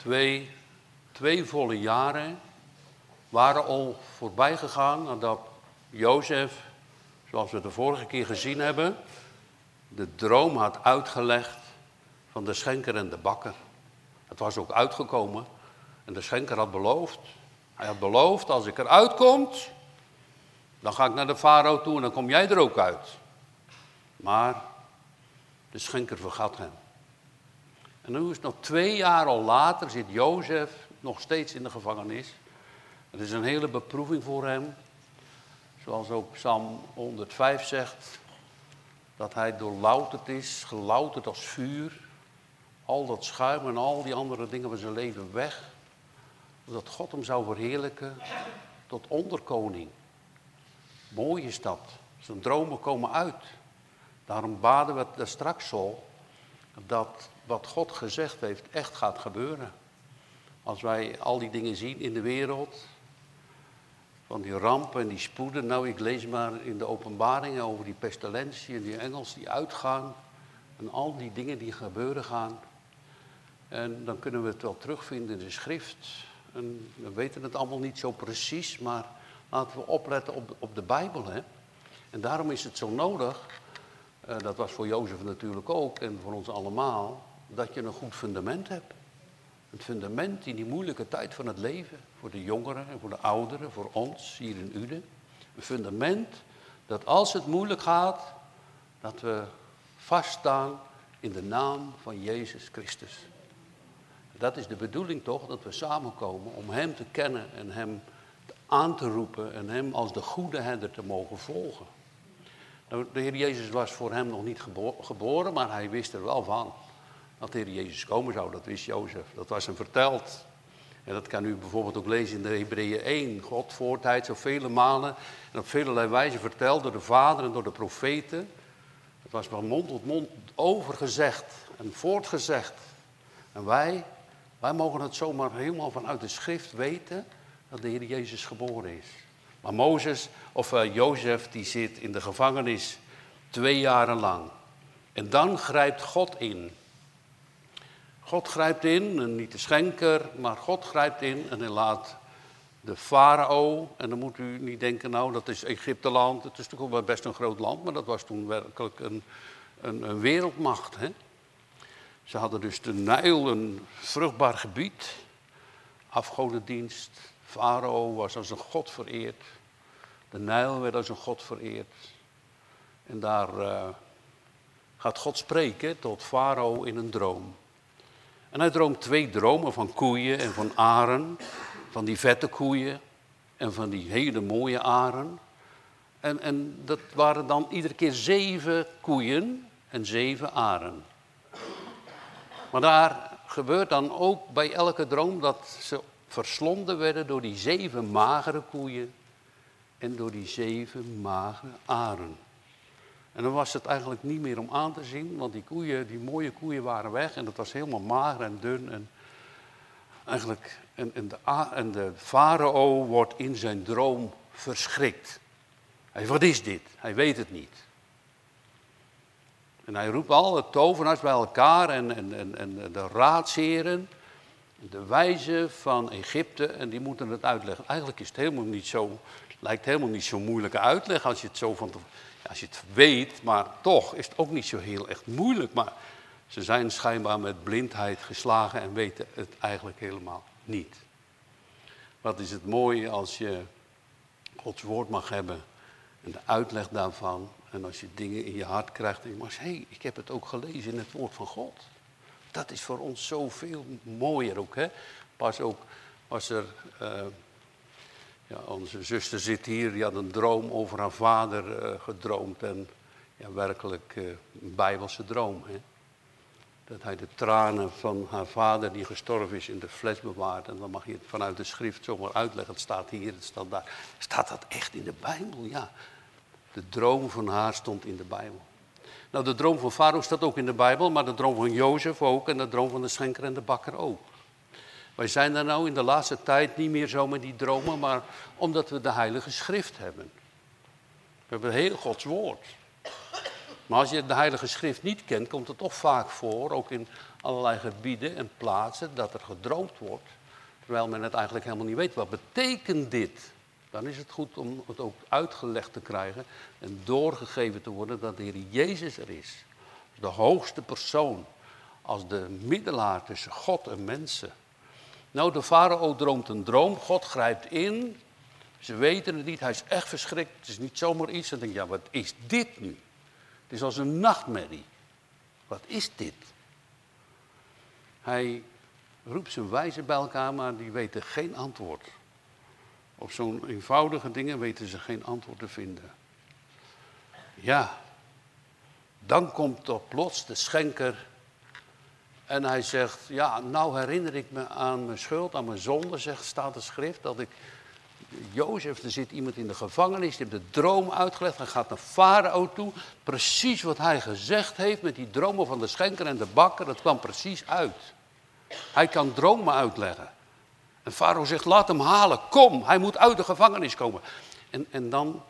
Twee, twee volle jaren waren al voorbij gegaan nadat Jozef, zoals we de vorige keer gezien hebben, de droom had uitgelegd van de schenker en de bakker. Het was ook uitgekomen en de schenker had beloofd. Hij had beloofd, als ik eruit kom, dan ga ik naar de farao toe en dan kom jij er ook uit. Maar de schenker vergat hem. Nu is nog twee jaar al later, zit Jozef nog steeds in de gevangenis. Het is een hele beproeving voor hem. Zoals ook Psalm 105 zegt, dat hij doorlouterd is, gelouterd als vuur. Al dat schuim en al die andere dingen van zijn leven weg. Dat God hem zou verheerlijken tot onderkoning. Mooi is dat. Zijn dromen komen uit. Daarom baden we er straks al dat wat God gezegd heeft echt gaat gebeuren. Als wij al die dingen zien in de wereld, van die rampen en die spoeden. Nou, ik lees maar in de openbaringen over die pestilentie en die engels die uitgaan. En al die dingen die gebeuren gaan. En dan kunnen we het wel terugvinden in de schrift. En we weten het allemaal niet zo precies, maar laten we opletten op, op de Bijbel. Hè? En daarom is het zo nodig, uh, dat was voor Jozef natuurlijk ook en voor ons allemaal, dat je een goed fundament hebt. Het fundament in die moeilijke tijd van het leven. Voor de jongeren en voor de ouderen, voor ons hier in Uden. Een fundament dat als het moeilijk gaat, dat we vaststaan in de naam van Jezus Christus. Dat is de bedoeling toch, dat we samenkomen om Hem te kennen en Hem aan te roepen en Hem als de goede herder te mogen volgen. Nou, de Heer Jezus was voor hem nog niet geboren, maar hij wist er wel van dat de Heer Jezus komen zou. Dat wist Jozef. Dat was hem verteld. En dat kan u bijvoorbeeld ook lezen in de Hebreeën 1. God voortijds zo vele malen en op vele wijze verteld door de vader en door de profeten. Het was van mond tot mond overgezegd en voortgezegd. En wij, wij mogen het zomaar helemaal vanuit de schrift weten dat de Heer Jezus geboren is. Maar Mozes, of uh, Jozef, die zit in de gevangenis twee jaren lang. En dan grijpt God in. God grijpt in, en niet de schenker, maar God grijpt in en hij laat de farao, en dan moet u niet denken, nou dat is Egypteland, het is toch wel best een groot land, maar dat was toen werkelijk een, een, een wereldmacht. Hè? Ze hadden dus de Nijl, een vruchtbaar gebied, afgodendienst. Farao was als een god vereerd. De Nijl werd als een god vereerd. En daar uh, gaat God spreken tot Farao in een droom. En hij droomt twee dromen van koeien en van aren. Van die vette koeien en van die hele mooie aren. En, en dat waren dan iedere keer zeven koeien en zeven aren. Maar daar gebeurt dan ook bij elke droom dat ze verslonden werden door die zeven magere koeien en door die zeven magere aren. En dan was het eigenlijk niet meer om aan te zien, want die koeien, die mooie koeien waren weg en dat was helemaal mager en dun. En eigenlijk, en, en de, en de farao wordt in zijn droom verschrikt. Hij wat is dit? Hij weet het niet. En hij roept alle tovenaars bij elkaar en, en, en, en de raadsheren, de wijzen van Egypte, en die moeten het uitleggen. Eigenlijk is het helemaal niet zo, lijkt helemaal niet zo moeilijke uitleg als je het zo van als je het weet, maar toch is het ook niet zo heel echt moeilijk. Maar ze zijn schijnbaar met blindheid geslagen en weten het eigenlijk helemaal niet. Wat is het mooie als je Gods woord mag hebben en de uitleg daarvan. En als je dingen in je hart krijgt en je zeggen, hé, hey, ik heb het ook gelezen in het woord van God. Dat is voor ons zoveel mooier ook. Hè? Pas ook was er... Uh, ja, onze zuster zit hier, die had een droom over haar vader uh, gedroomd. En ja, werkelijk uh, een bijbelse droom. Hè? Dat hij de tranen van haar vader die gestorven is in de fles bewaart. En dan mag je het vanuit de schrift zomaar uitleggen. Het staat hier, het staat daar. Staat dat echt in de Bijbel? Ja. De droom van haar stond in de Bijbel. Nou, de droom van Farao staat ook in de Bijbel, maar de droom van Jozef ook en de droom van de schenker en de bakker ook. Wij zijn daar nou in de laatste tijd niet meer zo met die dromen, maar omdat we de Heilige Schrift hebben. We hebben heel Gods woord. Maar als je de Heilige Schrift niet kent, komt het toch vaak voor, ook in allerlei gebieden en plaatsen dat er gedroomd wordt, terwijl men het eigenlijk helemaal niet weet. Wat betekent dit? Dan is het goed om het ook uitgelegd te krijgen en doorgegeven te worden dat de Heer Jezus er is. De hoogste persoon, als de middelaar tussen God en mensen. Nou, de farao droomt een droom, God grijpt in, ze weten het niet, hij is echt verschrikt, het is niet zomaar iets. Dan denk ja, wat is dit nu? Het is als een nachtmerrie. Wat is dit? Hij roept zijn wijzen bij elkaar, maar die weten geen antwoord. Op zo'n eenvoudige dingen weten ze geen antwoord te vinden. Ja, dan komt er plots de schenker en hij zegt, ja, nou herinner ik me aan mijn schuld, aan mijn zonde, zegt, staat de schrift, dat ik, Jozef, er zit iemand in de gevangenis, die heeft de droom uitgelegd, hij gaat naar Farao toe, precies wat hij gezegd heeft met die dromen van de schenker en de bakker, dat kwam precies uit. Hij kan dromen uitleggen. En Farao zegt, laat hem halen, kom, hij moet uit de gevangenis komen. En, en dan,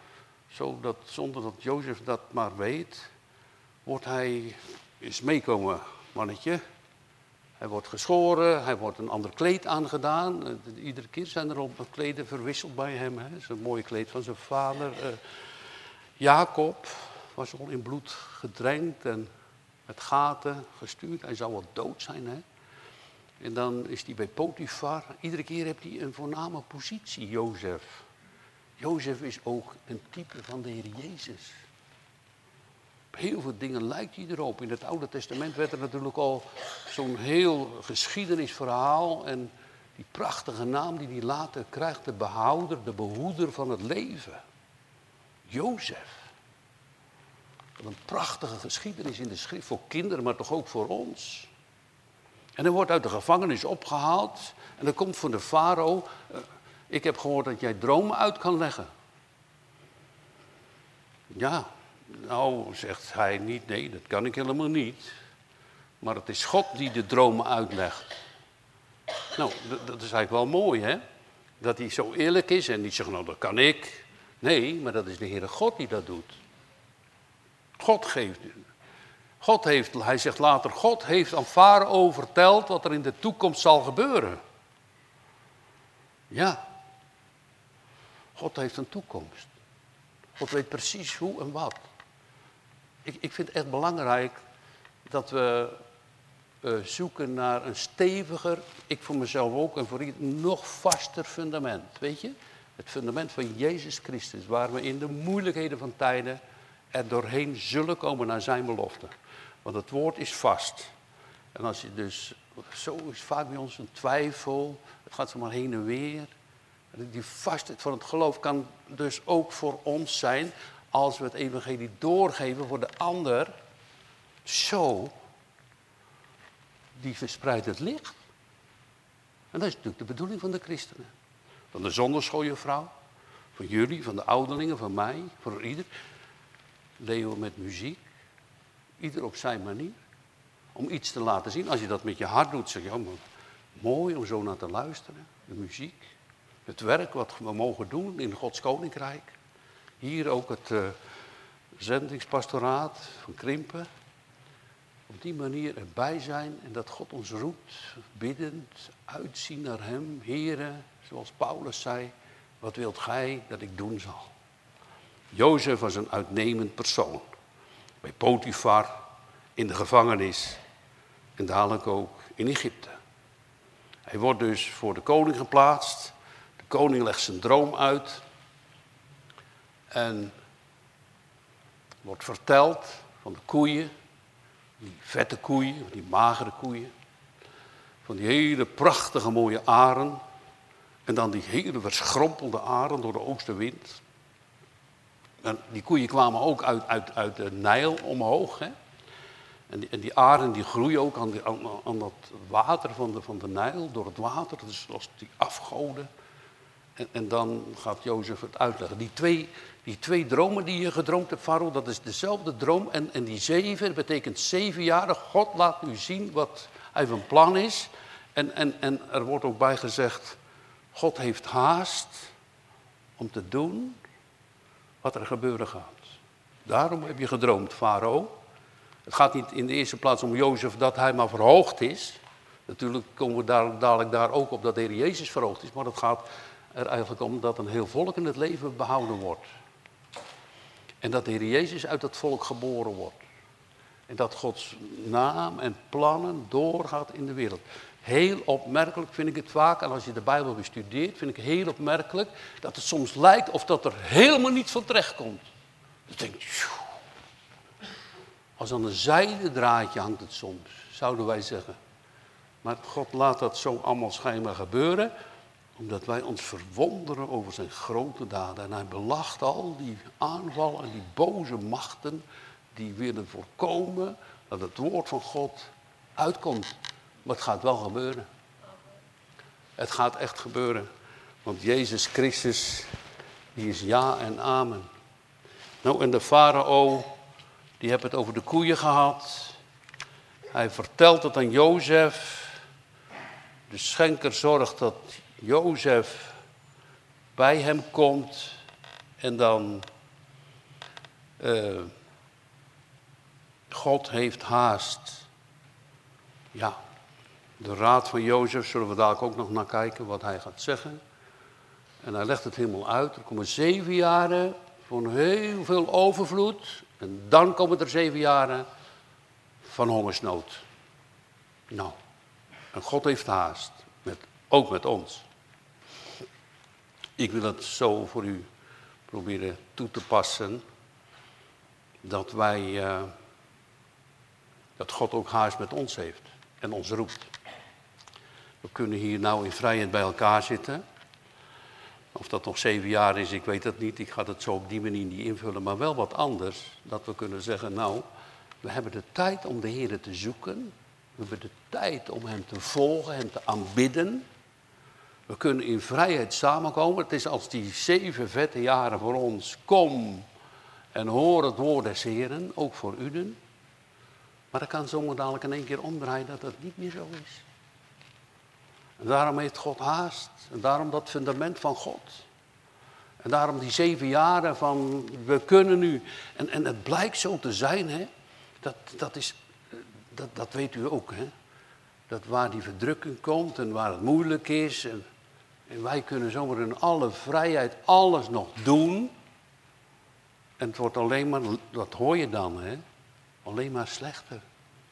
zonder dat Jozef dat maar weet, wordt hij eens meekomen, mannetje. Hij wordt geschoren, hij wordt een ander kleed aangedaan. Eh, iedere keer zijn er al kleden verwisseld bij hem. Hè. Zo'n mooie kleed van zijn vader. Uh, Jacob was al in bloed gedrenkt en met gaten gestuurd. Hij zou wel dood zijn. Hè. En dan is hij bij Potifar. Iedere keer heeft hij een voorname positie, Jozef. Jozef is ook een type van de Heer Jezus. Heel veel dingen lijkt hij erop. In het Oude Testament werd er natuurlijk al zo'n heel geschiedenisverhaal. En die prachtige naam die hij later krijgt, de behouder, de behoeder van het leven. Jozef. Wat een prachtige geschiedenis in de schrift voor kinderen, maar toch ook voor ons. En hij wordt uit de gevangenis opgehaald. En dan komt van de farao. Uh, ik heb gehoord dat jij dromen uit kan leggen. Ja, nou, zegt hij niet, nee, dat kan ik helemaal niet. Maar het is God die de dromen uitlegt. Nou, dat is eigenlijk wel mooi, hè? Dat hij zo eerlijk is en niet zegt, nou, dat kan ik. Nee, maar dat is de Heere God die dat doet. God geeft. God heeft, hij zegt later, God heeft aan Farao verteld wat er in de toekomst zal gebeuren. Ja. God heeft een toekomst. God weet precies hoe en wat ik, ik vind het echt belangrijk dat we uh, zoeken naar een steviger, ik voor mezelf ook en voor iedereen, nog vaster fundament. Weet je? Het fundament van Jezus Christus, waar we in de moeilijkheden van tijden er doorheen zullen komen naar zijn belofte. Want het woord is vast. En als je dus, zo is vaak bij ons een twijfel, het gaat zomaar heen en weer. Die vastheid van het geloof kan dus ook voor ons zijn als we het evangelie doorgeven voor de ander, zo, die verspreidt het licht. En dat is natuurlijk de bedoeling van de christenen. Van de zonderschooljuffrouw, van jullie, van de ouderlingen, van mij, voor ieder. We met muziek, ieder op zijn manier. Om iets te laten zien. Als je dat met je hart doet, zeg je, oh, mooi om zo naar te luisteren. De muziek, het werk wat we mogen doen in Gods koninkrijk. Hier ook het uh, zendingspastoraat van Krimpen. Op die manier erbij zijn en dat God ons roept, biddend, uitzien naar Hem. Heren, zoals Paulus zei, wat wilt gij dat ik doen zal? Jozef was een uitnemend persoon. Bij Potifar, in de gevangenis en dadelijk ook in Egypte. Hij wordt dus voor de koning geplaatst. De koning legt zijn droom uit. En wordt verteld van de koeien, die vette koeien, die magere koeien. Van die hele prachtige mooie aren. En dan die hele verschrompelde aren door de oostenwind. En die koeien kwamen ook uit, uit, uit de Nijl omhoog. Hè? En, die, en die aren die groeien ook aan, aan, dat water van de, van de Nijl, door het water. Dus als die afgoden. En, dan gaat Jozef het uitleggen. Die twee, die twee dromen die je gedroomd hebt, Farao, dat is dezelfde droom. En, en die zeven, dat betekent zeven jaren. God laat u zien wat hij van plan is. En, en, en er wordt ook bij gezegd, God heeft haast om te doen wat er gebeuren gaat. Daarom heb je gedroomd, Farao. Het gaat niet in de eerste plaats om Jozef dat hij maar verhoogd is. Natuurlijk komen we daar, dadelijk daar ook op dat de Heer Jezus verhoogd is. Maar het gaat er eigenlijk om dat een heel volk in het leven behouden wordt. En dat de Heer Jezus uit dat volk geboren wordt. En dat Gods naam en plannen doorgaat in de wereld. Heel opmerkelijk vind ik het vaak, en als je de Bijbel bestudeert, vind ik heel opmerkelijk dat het soms lijkt of dat er helemaal niet van terecht komt. Dan denk als aan een zijde draadje hangt het soms, zouden wij zeggen. Maar God laat dat zo allemaal schijnbaar gebeuren, omdat wij ons verwonderen over zijn grote daden. En hij belacht al die aanvallen en die boze machten die willen voorkomen dat het woord van God uitkomt. Maar het gaat wel gebeuren. Het gaat echt gebeuren. Want Jezus Christus, die is ja en amen. Nou, en de farao, die heeft het over de koeien gehad. Hij vertelt het aan Jozef. De schenker zorgt dat Jozef bij hem komt. En dan... Uh, God heeft haast. Ja, de raad van Jozef zullen we daar ook nog naar kijken wat hij gaat zeggen. En hij legt het helemaal uit. Er komen zeven jaren van heel veel overvloed. En dan komen er zeven jaren van hongersnood. Nou, en God heeft haast. Met, ook met ons. Ik wil het zo voor u proberen toe te passen. Dat wij, uh, dat God ook haast met ons heeft. En ons roept. We kunnen hier nou in vrijheid bij elkaar zitten. Of dat nog zeven jaar is, ik weet het niet. Ik ga het zo op die manier niet invullen. Maar wel wat anders. Dat we kunnen zeggen, nou, we hebben de tijd om de Heer te zoeken. We hebben de tijd om Hem te volgen, Hem te aanbidden. We kunnen in vrijheid samenkomen. Het is als die zeven vette jaren voor ons. Kom en hoor het woord des Heren, ook voor u. Maar dat kan zomaar dadelijk in één keer omdraaien dat het niet meer zo is. En daarom heeft God haast. En daarom dat fundament van God. En daarom die zeven jaren van we kunnen nu. En, en het blijkt zo te zijn, hè. Dat, dat, is, dat, dat weet u ook, hè. Dat waar die verdrukking komt en waar het moeilijk is. En, en wij kunnen zomaar in alle vrijheid alles nog doen. En het wordt alleen maar, dat hoor je dan, hè. Alleen maar slechter.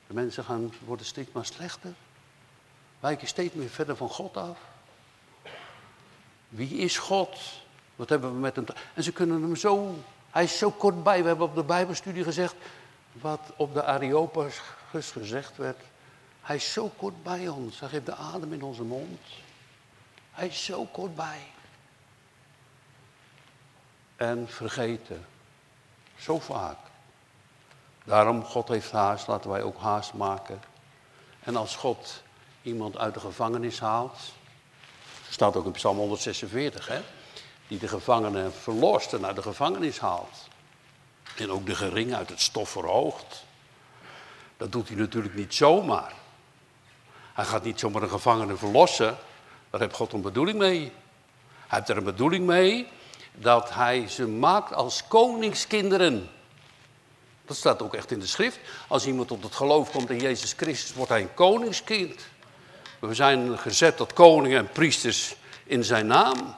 De mensen gaan, worden steeds maar slechter wijken steeds meer verder van God af. Wie is God? Wat hebben we met hem? En ze kunnen hem zo, hij is zo kort bij. We hebben op de Bijbelstudie gezegd, wat op de Areopagus gezegd werd. Hij is zo kort bij ons. Hij geeft de adem in onze mond. Hij is zo kort bij. En vergeten. Zo vaak. Daarom, God heeft haast, laten wij ook haast maken. En als God iemand uit de gevangenis haalt. staat ook in Psalm 146, hè? Die de gevangenen verlost en uit de gevangenis haalt. En ook de gering uit het stof verhoogt. Dat doet hij natuurlijk niet zomaar. Hij gaat niet zomaar een gevangene verlossen. Daar heeft God een bedoeling mee. Hij heeft er een bedoeling mee dat hij ze maakt als koningskinderen. Dat staat ook echt in de schrift. Als iemand tot het geloof komt in Jezus Christus, wordt hij een koningskind. We zijn gezet tot koningen en priesters in zijn naam.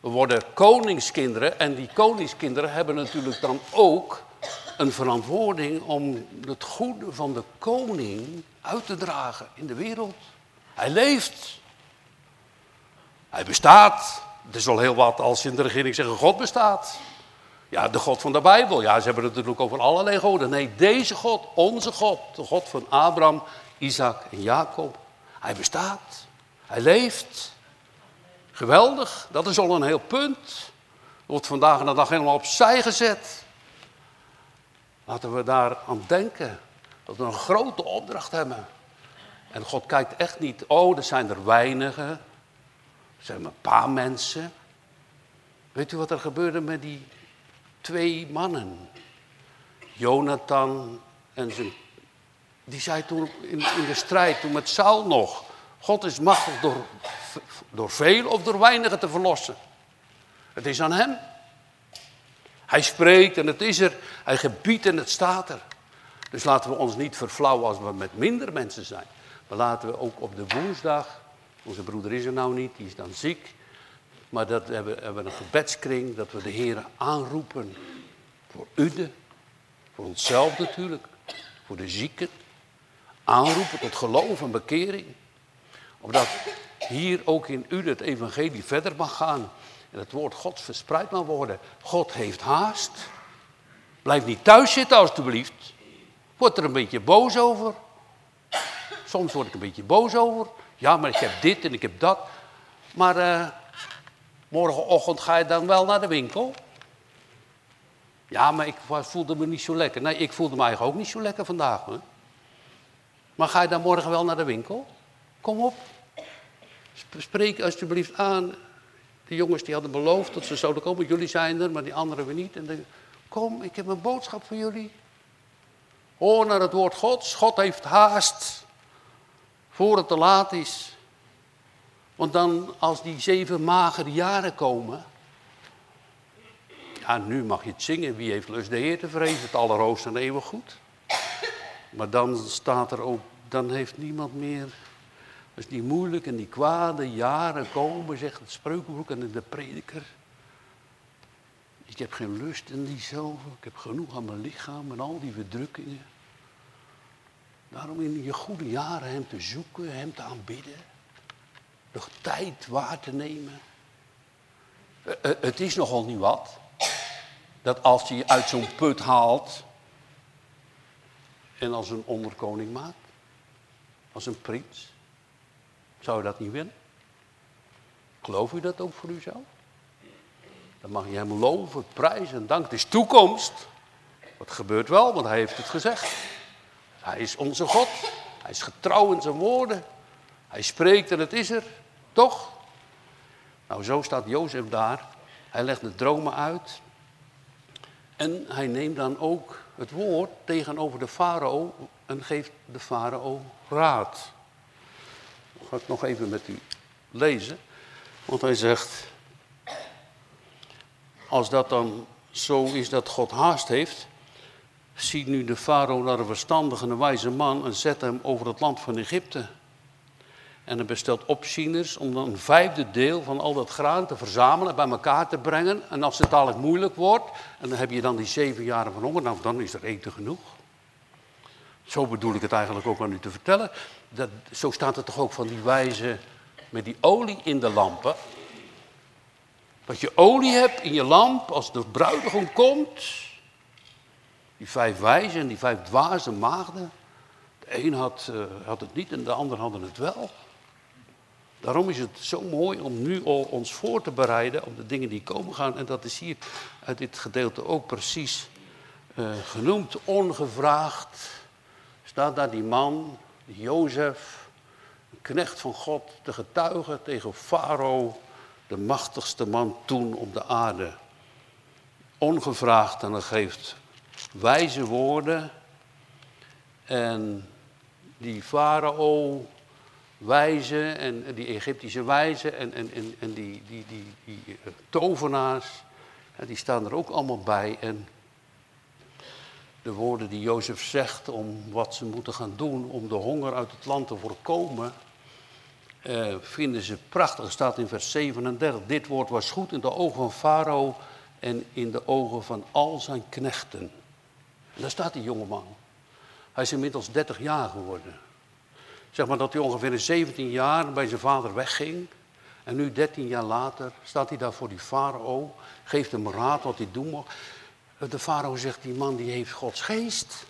We worden koningskinderen en die koningskinderen hebben natuurlijk dan ook een verantwoording om het goede van de koning uit te dragen in de wereld. Hij leeft. Hij bestaat. Het is wel heel wat als in de regering zeggen God bestaat. Ja, de God van de Bijbel. Ja, ze hebben het natuurlijk over allerlei goden. Nee, deze God, onze God, de God van Abraham, Isaac en Jacob. Hij bestaat. Hij leeft. Geweldig. Dat is al een heel punt. Wordt vandaag en de dag helemaal opzij gezet. Laten we daar aan denken. Dat we een grote opdracht hebben. En God kijkt echt niet, oh, er zijn er weinigen. Zijn maar een paar mensen. Weet u wat er gebeurde met die twee mannen? Jonathan en zijn die zei toen in, in de strijd, toen met Saul nog, God is machtig door, door veel of door weinigen te verlossen. Het is aan hem. Hij spreekt en het is er. Hij gebiedt en het staat er. Dus laten we ons niet verflauwen als we met minder mensen zijn. Maar laten we ook op de woensdag, onze broeder is er nou niet, die is dan ziek. Maar dat we hebben, hebben een gebedskring, dat we de Heer aanroepen voor Ude, voor onszelf natuurlijk, voor de zieken. Aanroepen tot geloof en bekering. Omdat hier ook in Ude het evangelie verder mag gaan. En het woord Gods verspreid mag worden. God heeft haast. Blijf niet thuis zitten alstublieft. Word er een beetje boos over. Soms word ik een beetje boos over. Ja, maar ik heb dit en ik heb dat. Maar uh, morgenochtend ga je dan wel naar de winkel. Ja, maar ik voelde me niet zo lekker. Nee, ik voelde me eigenlijk ook niet zo lekker vandaag. Hoor. Maar ga je dan morgen wel naar de winkel? Kom op. Spreek alsjeblieft aan. De jongens die hadden beloofd dat ze zouden komen. Jullie zijn er, maar die anderen weer niet. En de, kom, ik heb een boodschap voor jullie. Hoor naar het woord Gods. God heeft haast. Voor het te laat is. Want dan, als die zeven magere jaren komen. Ja, nu mag je het zingen. Wie heeft lust de Heer te vrezen? Het allerhoogste en eeuwig goed. Maar dan staat er ook, dan heeft niemand meer. Als die moeilijke en die kwade jaren komen, zegt het spreukenboek en de prediker. Ik heb geen lust in die zoveel. Ik heb genoeg aan mijn lichaam en al die verdrukkingen. Daarom in je goede jaren hem te zoeken, hem te aanbidden. Nog tijd waar te nemen. Eh, eh, het is nogal niet wat. Dat als je uit zo'n put haalt. En als een onderkoning maakt. Als een prins. Zou je dat niet willen? Geloof u dat ook voor uzelf? Dan mag je hem loven, prijzen en dank. Het is toekomst. Wat gebeurt wel, want hij heeft het gezegd. Hij is onze God. Hij is getrouw in zijn woorden. Hij spreekt en het is er. Toch? Nou, zo staat Jozef daar. Hij legt de dromen uit. En hij neemt dan ook het woord tegenover de farao en geeft de farao raad. Dat ga ik nog even met u lezen. Want hij zegt, als dat dan zo is dat God haast heeft, ziet nu de farao naar een verstandige en wijze man en zet hem over het land van Egypte. En hij bestelt opzieners om dan een vijfde deel van al dat graan te verzamelen, bij elkaar te brengen. En als het dadelijk moeilijk wordt, en dan heb je dan die zeven jaren van honger, nou dan is er eten genoeg. Zo bedoel ik het eigenlijk ook aan u te vertellen. Dat, zo staat het toch ook van die wijze met die olie in de lampen. Dat je olie hebt in je lamp als de bruidegom komt. Die vijf wijzen en die vijf dwaze maagden. De een had, uh, had het niet en de ander hadden het wel. Daarom is het zo mooi om nu al ons voor te bereiden op de dingen die komen gaan. En dat is hier uit dit gedeelte ook precies uh, genoemd, ongevraagd. Staat daar die man, Jozef, knecht van God, te getuigen tegen Farao, de machtigste man toen op de aarde. Ongevraagd en hij geeft wijze woorden. En die Farao wijzen en die Egyptische wijzen en, en, en, en die, die, die, die, eh, tovenaars, die staan er ook allemaal bij. En de woorden die Jozef zegt om wat ze moeten gaan doen om de honger uit het land te voorkomen, eh, vinden ze prachtig. Staat in vers 37, dit woord was goed in de ogen van Farao en in de ogen van al zijn knechten. Daar staat die jongeman. Hij is inmiddels 30 jaar geworden. Zeg maar dat hij ongeveer 17 jaar bij zijn vader wegging. En nu 13 jaar later staat hij daar voor die farao. Geeft hem raad wat hij doen mag. De farao zegt, die man die heeft Gods geest.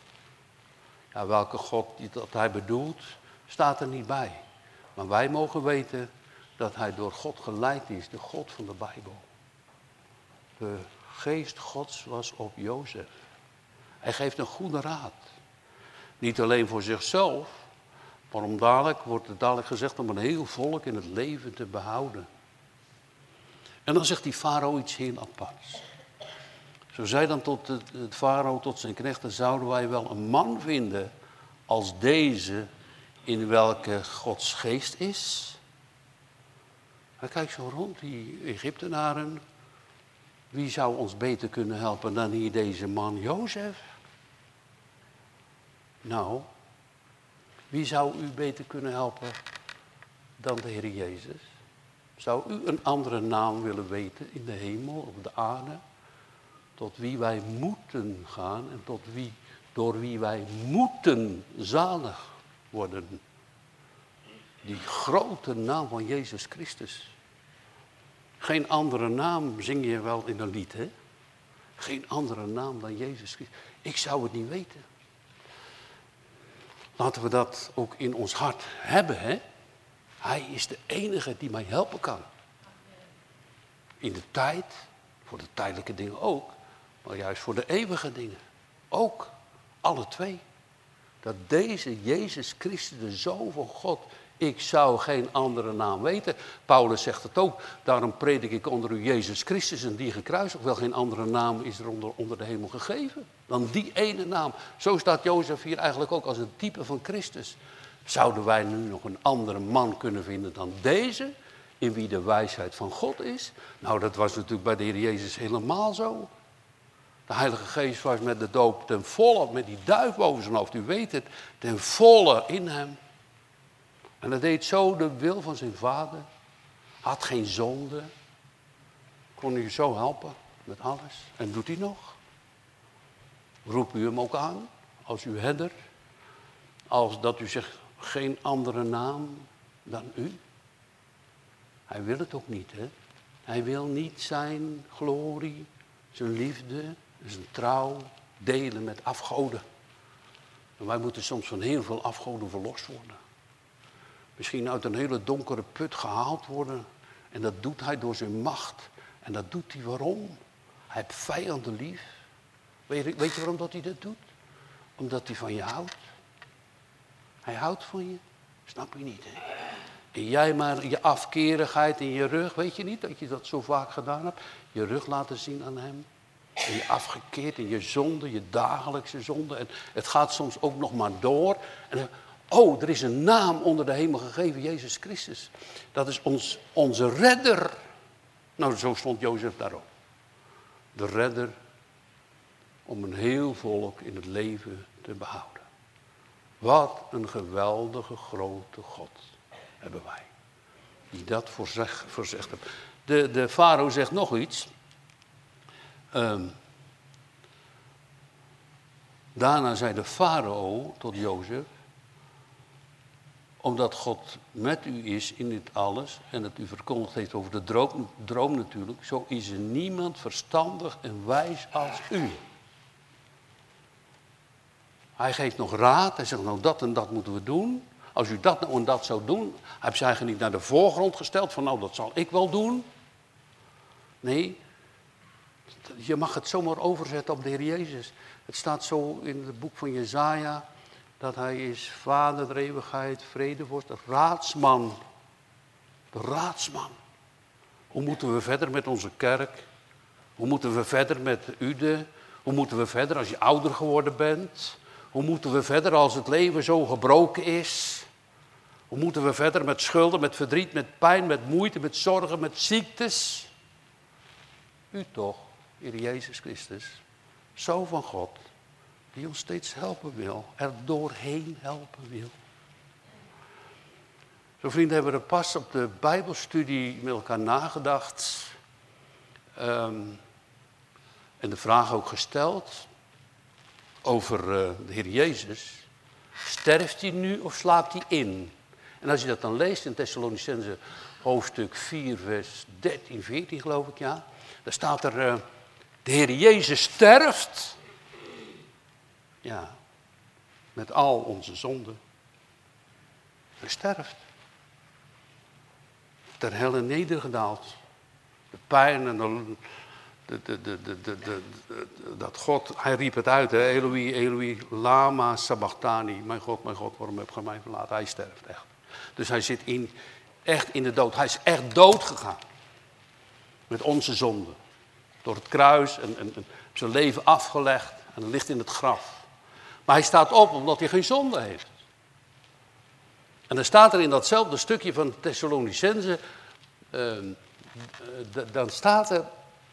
Ja, welke God dat hij bedoelt, staat er niet bij. Maar wij mogen weten dat hij door God geleid is, de God van de Bijbel. De geest Gods was op Jozef. Hij geeft een goede raad. Niet alleen voor zichzelf, maar om dadelijk, wordt het dadelijk gezegd, om een heel volk in het leven te behouden. En dan zegt die farao iets heel aparts. Zo zei dan tot het farao tot zijn knechten, zouden wij wel een man vinden als deze in welke Gods geest is? Hij kijkt zo rond, die Egyptenaren. Wie zou ons beter kunnen helpen dan hier deze man Jozef? Nou, wie zou u beter kunnen helpen dan de Heer Jezus? Zou u een andere naam willen weten in de hemel, op de aarde? Tot wie wij moeten gaan en tot wie, door wie wij moeten zalig worden. Die grote naam van Jezus Christus. Geen andere naam zing je wel in een lied, hè? Geen andere naam dan Jezus Christus. Ik zou het niet weten. Laten we dat ook in ons hart hebben, hè? Hij is de enige die mij helpen kan. In de tijd, voor de tijdelijke dingen ook, maar juist voor de eeuwige dingen. Ook, alle twee. Dat deze Jezus Christus, de Zoon van God, ik zou geen andere naam weten. Paulus zegt het ook. Daarom predik ik onder u Jezus Christus en die gekruisigd. Wel geen andere naam is er onder, onder de hemel gegeven dan die ene naam. Zo staat Jozef hier eigenlijk ook als een type van Christus. Zouden wij nu nog een andere man kunnen vinden dan deze, in wie de wijsheid van God is? Nou, dat was natuurlijk bij de Heer Jezus helemaal zo. De Heilige Geest was met de doop ten volle, met die duif boven zijn hoofd, u weet het, ten volle in hem. En hij deed zo de wil van zijn vader. Had geen zonde. Kon u zo helpen met alles. En doet hij nog. Roep u hem ook aan als uw herder. Als dat u zegt, geen andere naam dan u. Hij wil het ook niet, hè. Hij wil niet zijn glorie, zijn liefde, zijn trouw delen met afgoden. En wij moeten soms van heel veel afgoden verlost worden. Misschien uit een hele donkere put gehaald worden. En dat doet hij door zijn macht. En dat doet hij waarom? Hij heeft vijanden lief. Weet je, weet je waarom dat hij dat doet? Omdat hij van je houdt. Hij houdt van je. Snap je niet, hè? En jij maar je afkerigheid in je rug, weet je niet dat je dat zo vaak gedaan hebt? Je rug laten zien aan hem. En je afgekeerd in je zonde, je dagelijkse zonde. En het gaat soms ook nog maar door. En oh, er is een naam onder de hemel gegeven, Jezus Christus. Dat is ons, onze redder. Nou, zo stond Jozef daarop. De redder om een heel volk in het leven te behouden. Wat een geweldige grote God hebben wij. Die dat voorzeg, voorzegd heeft. De, de farao zegt nog iets. Um, daarna zei de farao tot Jozef. Omdat God met u is in dit alles. En het u verkondigd heeft over de droom, droom natuurlijk. Zo is er niemand verstandig en wijs als u. Hij geeft nog raad. Hij zegt, nou dat en dat moeten we doen. Als u dat nou en dat zou doen, heb je eigenlijk niet naar de voorgrond gesteld van nou dat zal ik wel doen. Nee, je mag het zomaar overzetten op de Heer Jezus. Het staat zo in het boek van Jezaja dat hij is vader der eeuwigheid, vredevorst, raadsman. De raadsman. Hoe moeten we verder met onze kerk? Hoe moeten we verder met Ude? Hoe moeten we verder als je ouder geworden bent? Hoe moeten we verder als het leven zo gebroken is? Hoe moeten we verder met schulden, met verdriet, met pijn, met moeite, met zorgen, met ziektes? U toch, Heer Jezus Christus, zo van God, die ons steeds helpen wil, er doorheen helpen wil. Zo vrienden hebben we er pas op de Bijbelstudie met elkaar nagedacht. Ehm, en de vraag ook gesteld over uh, de Heer Jezus. Sterft hij nu of slaapt hij in? En als je dat dan leest in Thessalonicense hoofdstuk 4, vers 13, 14 geloof ik, ja. Dan staat er, uh, de Heer Jezus sterft. Ja, met al onze zonden. Hij sterft. Ter helle nedergedaald. De pijn en de, de, de, dat God, hij riep het uit, hè, Eloi, Eloi, lama sabachthani. Mijn God, mijn God, waarom heb je mij verlaten? Hij sterft echt. Dus hij zit in, echt in de dood. Hij is echt dood gegaan. Met onze zonde. Door het kruis en, en, en zijn leven afgelegd en ligt in het graf. Maar hij staat op omdat hij geen zonde heeft. En dan staat er in datzelfde stukje van Thessalonicense, uh, dan staat er,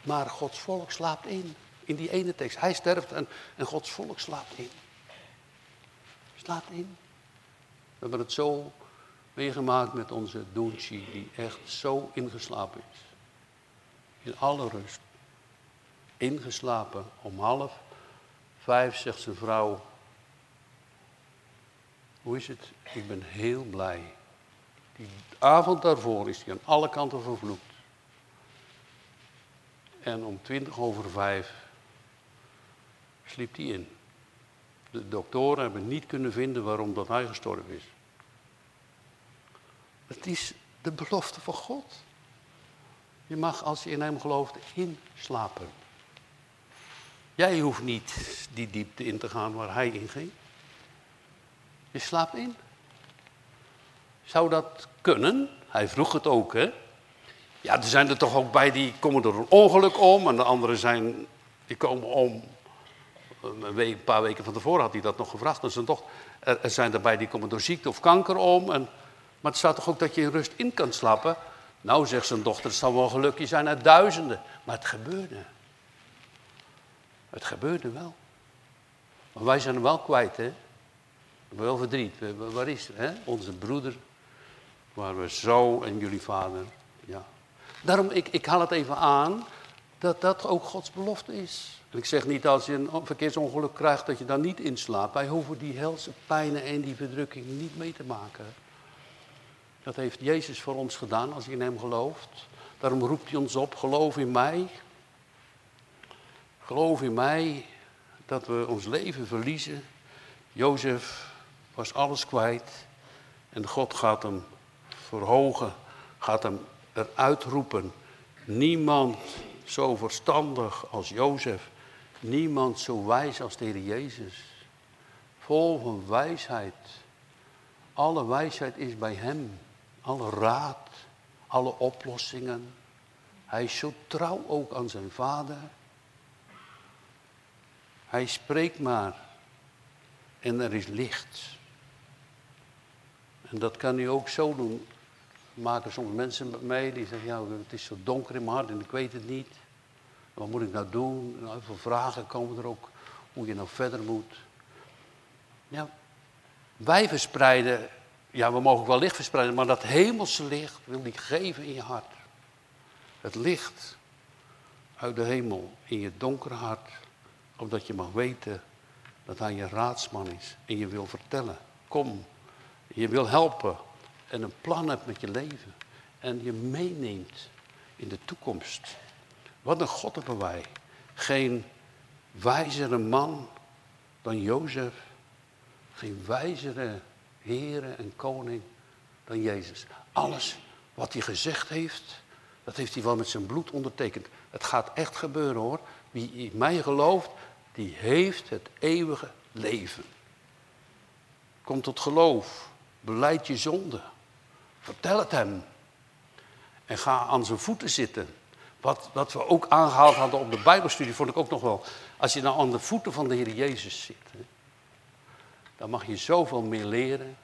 maar Gods volk slaapt in. In die ene tekst. Hij sterft en, en Gods volk slaapt in. Slaap in. We hebben het zo meegemaakt met onze Doenchi, die echt zo ingeslapen is. In alle rust. Ingeslapen. Om half vijf zegt zijn vrouw, hoe is het? Ik ben heel blij. Die avond daarvoor is hij aan alle kanten vervloekt. En om twintig over vijf sliep hij in. De doktoren hebben niet kunnen vinden waarom dat hij gestorven is. Het is de belofte van God. Je mag als je in hem gelooft inslapen. Jij hoeft niet die diepte in te gaan waar hij in ging. Je slaapt in. Zou dat kunnen? Hij vroeg het ook, hè? Ja, er zijn er toch ook bij die komen door een ongeluk om. En de anderen zijn, die komen om. Een, paar weken van tevoren had hij dat nog gevraagd. Dus dan toch, er, er zijn erbij die komen door ziekte of kanker om. En, maar het staat toch ook dat je in rust in kan slapen? Nou, zegt zijn dochter, het zal wel gelukkig zijn uit duizenden. Maar het gebeurde. Het gebeurde wel. Maar wij zijn hem wel kwijt, hè? Wel verdriet. Waar is hè? onze broeder? Waar we zo en jullie vader. Ja. Daarom, ik, ik haal het even aan, dat dat ook Gods belofte is. Ik zeg niet als je een verkeersongeluk krijgt dat je dan niet inslaapt. Wij hoeven die helse pijnen en die verdrukking niet mee te maken. Dat heeft Jezus voor ons gedaan als je in hem gelooft. Daarom roept hij ons op, geloof in mij. Geloof in mij dat we ons leven verliezen. Jozef was alles kwijt en God gaat hem verhogen, gaat hem eruit roepen. Niemand zo verstandig als Jozef, niemand zo wijs als de Heer Jezus. Vol van wijsheid. Alle wijsheid is bij Hem, alle raad, alle oplossingen. Hij is zo trouw ook aan zijn vader. Hij spreekt maar en er is licht. En dat kan hij ook zo doen. Maken soms mensen mij die zeggen, ja, het is zo donker in mijn hart en ik weet het niet. Wat moet ik nou doen? Nou, veel vragen komen er ook, hoe je nou verder moet. Ja, wij verspreiden, ja, we mogen wel licht verspreiden, maar dat hemelse licht wil hij geven in je hart. Het licht uit de hemel in je donkere hart opdat je mag weten dat hij je raadsman is en je wil vertellen. Kom, je wil helpen en een plan hebt met je leven. En je meeneemt in de toekomst. Wat een God hebben wij. Geen wijzere man dan Jozef. Geen wijzere Heere en koning dan Jezus. Alles wat hij gezegd heeft, dat heeft hij wel met zijn bloed ondertekend. Het gaat echt gebeuren hoor. Wie mij gelooft, die heeft het eeuwige leven. Kom tot geloof, beleid je zonde, vertel het hem. En ga aan zijn voeten zitten. Wat, wat we ook aangehaald hadden op de Bijbelstudie, vond ik ook nog wel. Als je nou aan de voeten van de Heer Jezus zit, dan mag je zoveel meer leren.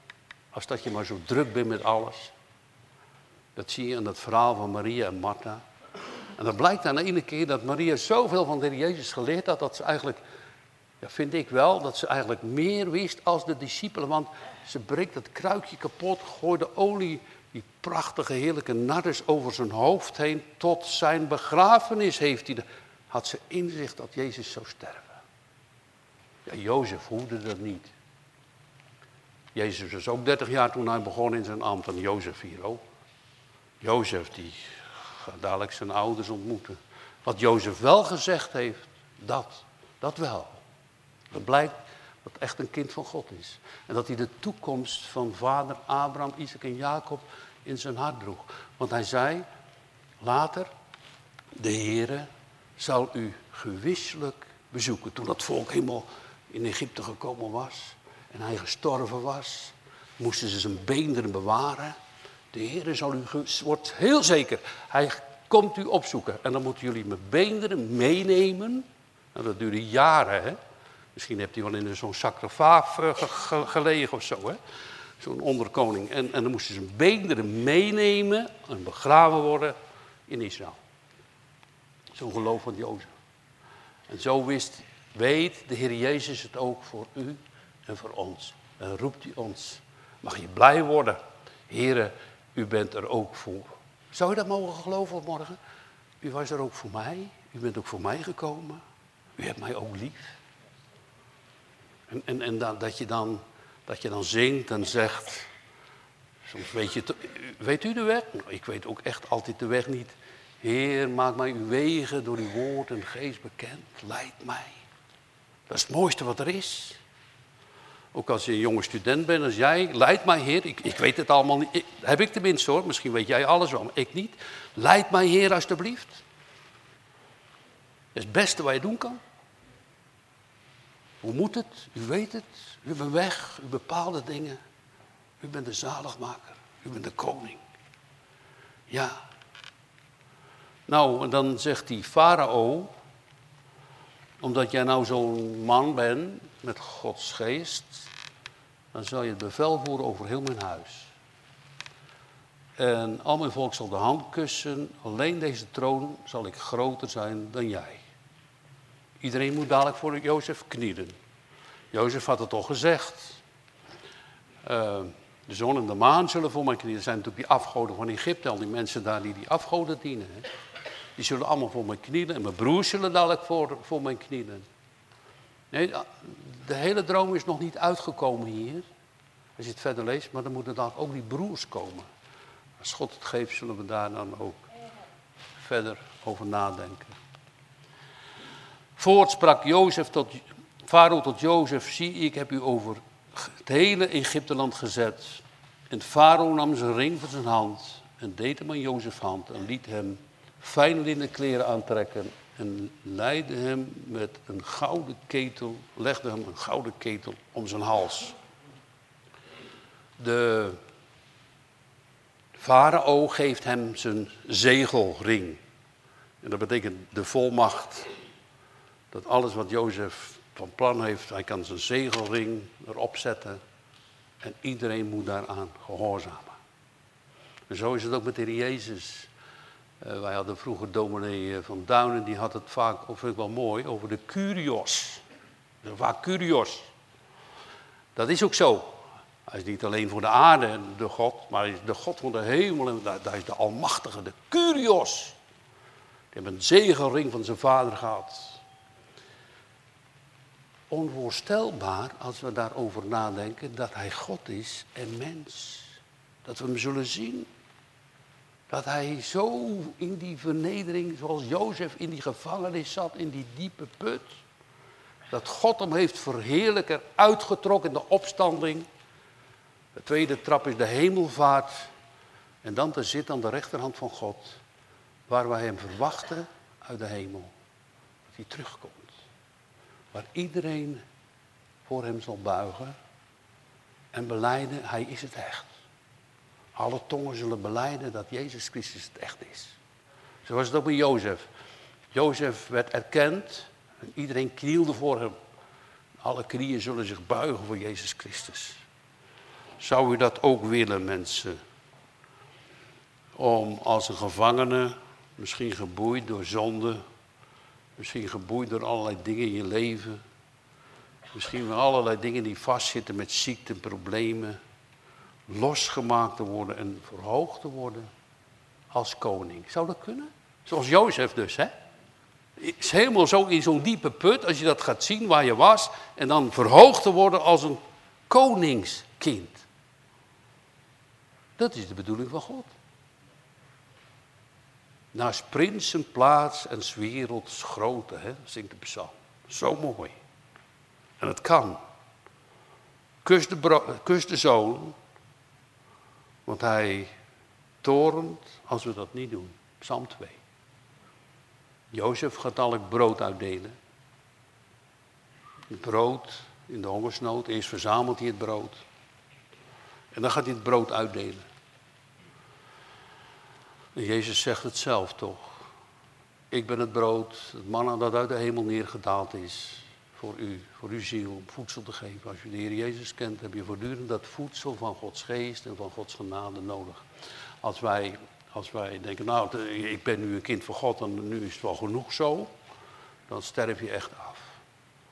Als dat je maar zo druk bent met alles. Dat zie je in dat verhaal van Maria en Martha. En dan blijkt aan de ene keer dat Maria zoveel van de Heer Jezus geleerd had, dat ze eigenlijk, ja, vind ik wel, dat ze eigenlijk meer wist als de discipelen. Want ze breekt het kruikje kapot, gooit de olie, die prachtige, heerlijke nardus over zijn hoofd heen. Tot zijn begrafenis heeft hij, had ze inzicht dat Jezus zou sterven. Ja, Jozef hoefde dat niet. Jezus was ook 30 jaar toen hij begon in zijn ambt en Jozef hier ook. Jozef die Ga dadelijk zijn ouders ontmoeten. Wat Jozef wel gezegd heeft, dat, dat wel. Dat blijkt dat echt een kind van God is. En dat hij de toekomst van vader Abraham, Isaac en Jacob in zijn hart droeg. Want hij zei later, de Heere zal u gewisselijk bezoeken. Toen dat volk helemaal in Egypte gekomen was en hij gestorven was, moesten ze zijn beenderen bewaren. De Heer zal u, wordt heel zeker, hij komt u opzoeken. En dan moeten jullie mijn beenderen meenemen. Nou, dat duurde jaren, hè. Misschien hebt hij wel in zo'n sarcofaag eh, gelegen of zo, hè. Zo'n onderkoning. En, en dan moesten zijn beenderen meenemen en begraven worden in Israël. Zo'n geloof van Jozef. En zo wist, weet de Heer Jezus het ook voor u en voor ons. En roept hij ons. Mag je blij worden. Heren, u bent er ook voor. Zou je dat mogen geloven morgen? U was er ook voor mij. U bent ook voor mij gekomen. U hebt mij ook lief. En, en, en dat, dat, je dan, dat je dan zingt en zegt. Soms weet je, weet u de weg? Nou, ik weet ook echt altijd de weg niet. Heer, maak mij uw wegen door uw woord en geest bekend. Leid mij. Dat is het mooiste wat er is. Ook als je een jonge student bent als jij, leid mij Heer. Ik, ik weet het allemaal niet. heb ik tenminste hoor. Misschien weet jij alles wel, maar ik niet. Leid mij Heer alstublieft. Dat is het beste wat je doen kan. Hoe moet het? U weet het. U bent weg. U bepaalt de dingen. U bent de zaligmaker. U bent de koning. Ja. Nou, en dan zegt die farao, omdat jij nou zo'n man bent met Gods geest, dan zal je het bevel voeren over heel mijn huis. En al mijn volk zal de hand kussen, alleen deze troon zal ik groter zijn dan jij. Iedereen moet dadelijk voor Jozef knielen. Jozef had het al gezegd. Uh, de zon en de maan zullen voor mij knielen. Dat zijn natuurlijk die afgoden van Egypte, al die mensen daar die die afgoden dienen. Hè. Die zullen allemaal voor mij knielen en mijn broers zullen dadelijk voor, voor mij knielen. Nee, de hele droom is nog niet uitgekomen hier. Als je het verder leest, maar dan moeten dan ook die broers komen. Als God het geeft, zullen we daar dan ook verder over nadenken. Voort sprak Jozef tot, Farao tot Jozef, zie ik heb u over het hele Egypteland gezet. En Farao nam zijn ring van zijn hand en deed hem aan Jozefs hand en liet hem fijn linnen kleren aantrekken en leidde hem met een gouden ketel, legde hem een gouden ketel om zijn hals. De farao geeft hem zijn zegelring. En dat betekent de volmacht. Dat alles wat Jozef van plan heeft, hij kan zijn zegelring erop zetten. En iedereen moet daaraan gehoorzamen. En zo is het ook met de Jezus. Uh, wij hadden vroeger dominee eh, van Duinen, die had het vaak, of vind ik wel mooi, over de curios. De vaak curios. Dat is ook zo. Hij is niet alleen voor de aarde de God, maar hij is de God van de hemel en daar is de Almachtige, de curios. Die heeft een zegelring van zijn vader gehad. Onvoorstelbaar als we daarover nadenken dat hij God is en mens. Dat we hem zullen zien. Dat hij zo in die vernedering, zoals Jozef in die gevangenis zat, in die diepe put. Dat God hem heeft verheerlijker uitgetrokken in de opstanding. De tweede trap is de hemelvaart. En dan te zitten aan de rechterhand van God. Waar wij hem verwachten uit de hemel. Dat hij terugkomt. Waar iedereen voor hem zal buigen. En beleiden, hij is het echt. Alle tongen zullen beleiden dat Jezus Christus het echt is. Zo was het ook bij Jozef. Jozef werd erkend en iedereen knielde voor hem. Alle knieën zullen zich buigen voor Jezus Christus. Zou u dat ook willen, mensen? Om als een gevangene, misschien geboeid door zonde, misschien geboeid door allerlei dingen in je leven, misschien wel allerlei dingen die vastzitten met ziekte, problemen, losgemaakt te worden en verhoogd te worden als koning. Zou dat kunnen? Zoals Jozef dus, hè? Is helemaal zo in zo'n diepe put, als je dat gaat zien waar je was, en dan verhoogd te worden als een koningskind. Dat is de bedoeling van God. Naast prinsen plaats en werelds grote, hè, zingt de psalm. Zo mooi. En het kan. Kus de, kus de zoon, want hij torent als we dat niet doen. Psalm 2. Jozef gaat al het brood uitdelen. Het brood in de hongersnood. Eerst verzamelt hij het brood. En dan gaat hij het brood uitdelen. Jezus zegt het zelf toch. Ik ben het brood, het manna dat uit de hemel neergedaald is. Voor u, voor uw ziel, om voedsel te geven. Als je de Heer Jezus kent, heb je voortdurend dat voedsel van Gods geest en van Gods genade nodig. Als wij, als wij denken, nou, ik ben nu een kind van God en nu is het wel genoeg zo. Dan sterf je echt af.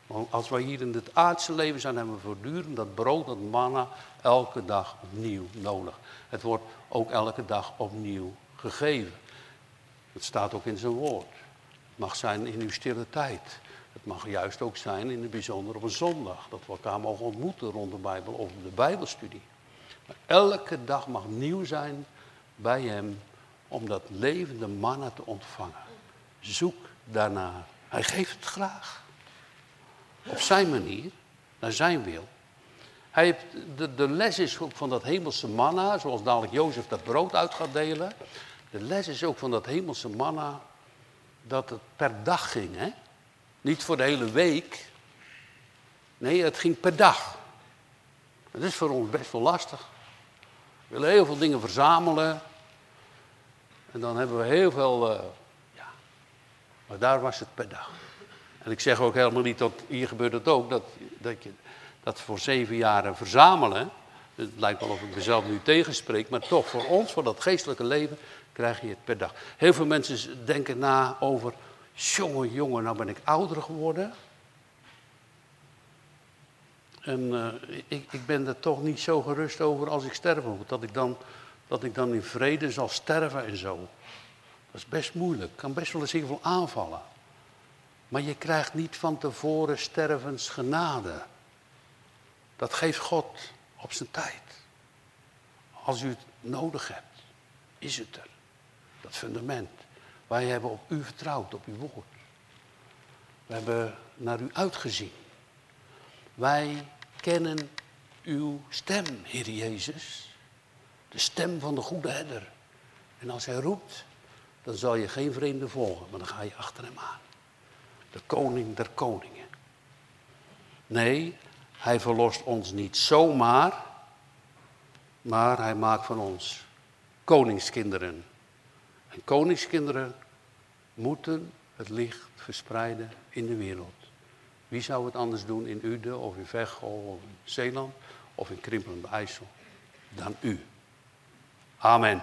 Want als wij hier in het aardse leven zijn, hebben we voortdurend dat brood, dat manna, elke dag opnieuw nodig. Het wordt ook elke dag opnieuw gegeven. Het staat ook in zijn woord. Het mag zijn in uw stille tijd. Het mag juist ook zijn in het bijzonder op een zondag. Dat we elkaar mogen ontmoeten rond de Bijbel of de Bijbelstudie. Maar elke dag mag nieuw zijn bij hem om dat levende manna te ontvangen. Zoek daarnaar. Hij geeft het graag. Op zijn manier, naar zijn wil. Hij de, de les is ook van dat hemelse manna, zoals dadelijk Jozef dat brood uit gaat delen. De les is ook van dat hemelse manna dat het per dag ging. Hè? Niet voor de hele week. Nee, het ging per dag. Dat is voor ons best wel lastig. We willen heel veel dingen verzamelen. En dan hebben we heel veel. Uh, ja. Maar daar was het per dag. En ik zeg ook helemaal niet dat hier gebeurt het ook, dat, dat je dat voor zeven jaren verzamelen. Het lijkt wel of ik mezelf nu tegenspreek, maar toch, voor ons, voor dat geestelijke leven, krijg je het per dag. Heel veel mensen denken na over, jongen, jongen, nou ben ik ouder geworden. En uh, ik, ik ben er toch niet zo gerust over als ik sterven moet. Dat ik, dan, dat ik dan in vrede zal sterven en zo. Dat is best moeilijk. Kan best wel eens heel veel aanvallen. Maar je krijgt niet van tevoren stervensgenade. Dat geeft God op zijn tijd. Als u het nodig hebt, is het er. Dat fundament. Wij hebben op u vertrouwd, op uw woord. We hebben naar u uitgezien. Wij kennen uw stem, Heer Jezus. De stem van de goede herder. En als hij roept, dan zal je geen vreemde volgen, maar dan ga je achter hem aan. De koning der koningen. Nee, hij verlost ons niet zomaar, maar hij maakt van ons koningskinderen. En koningskinderen moeten het licht verspreiden in de wereld. Wie zou het anders doen in Uden of in Veghel of in Zeeland of in Krimpelende IJssel dan u? Amen.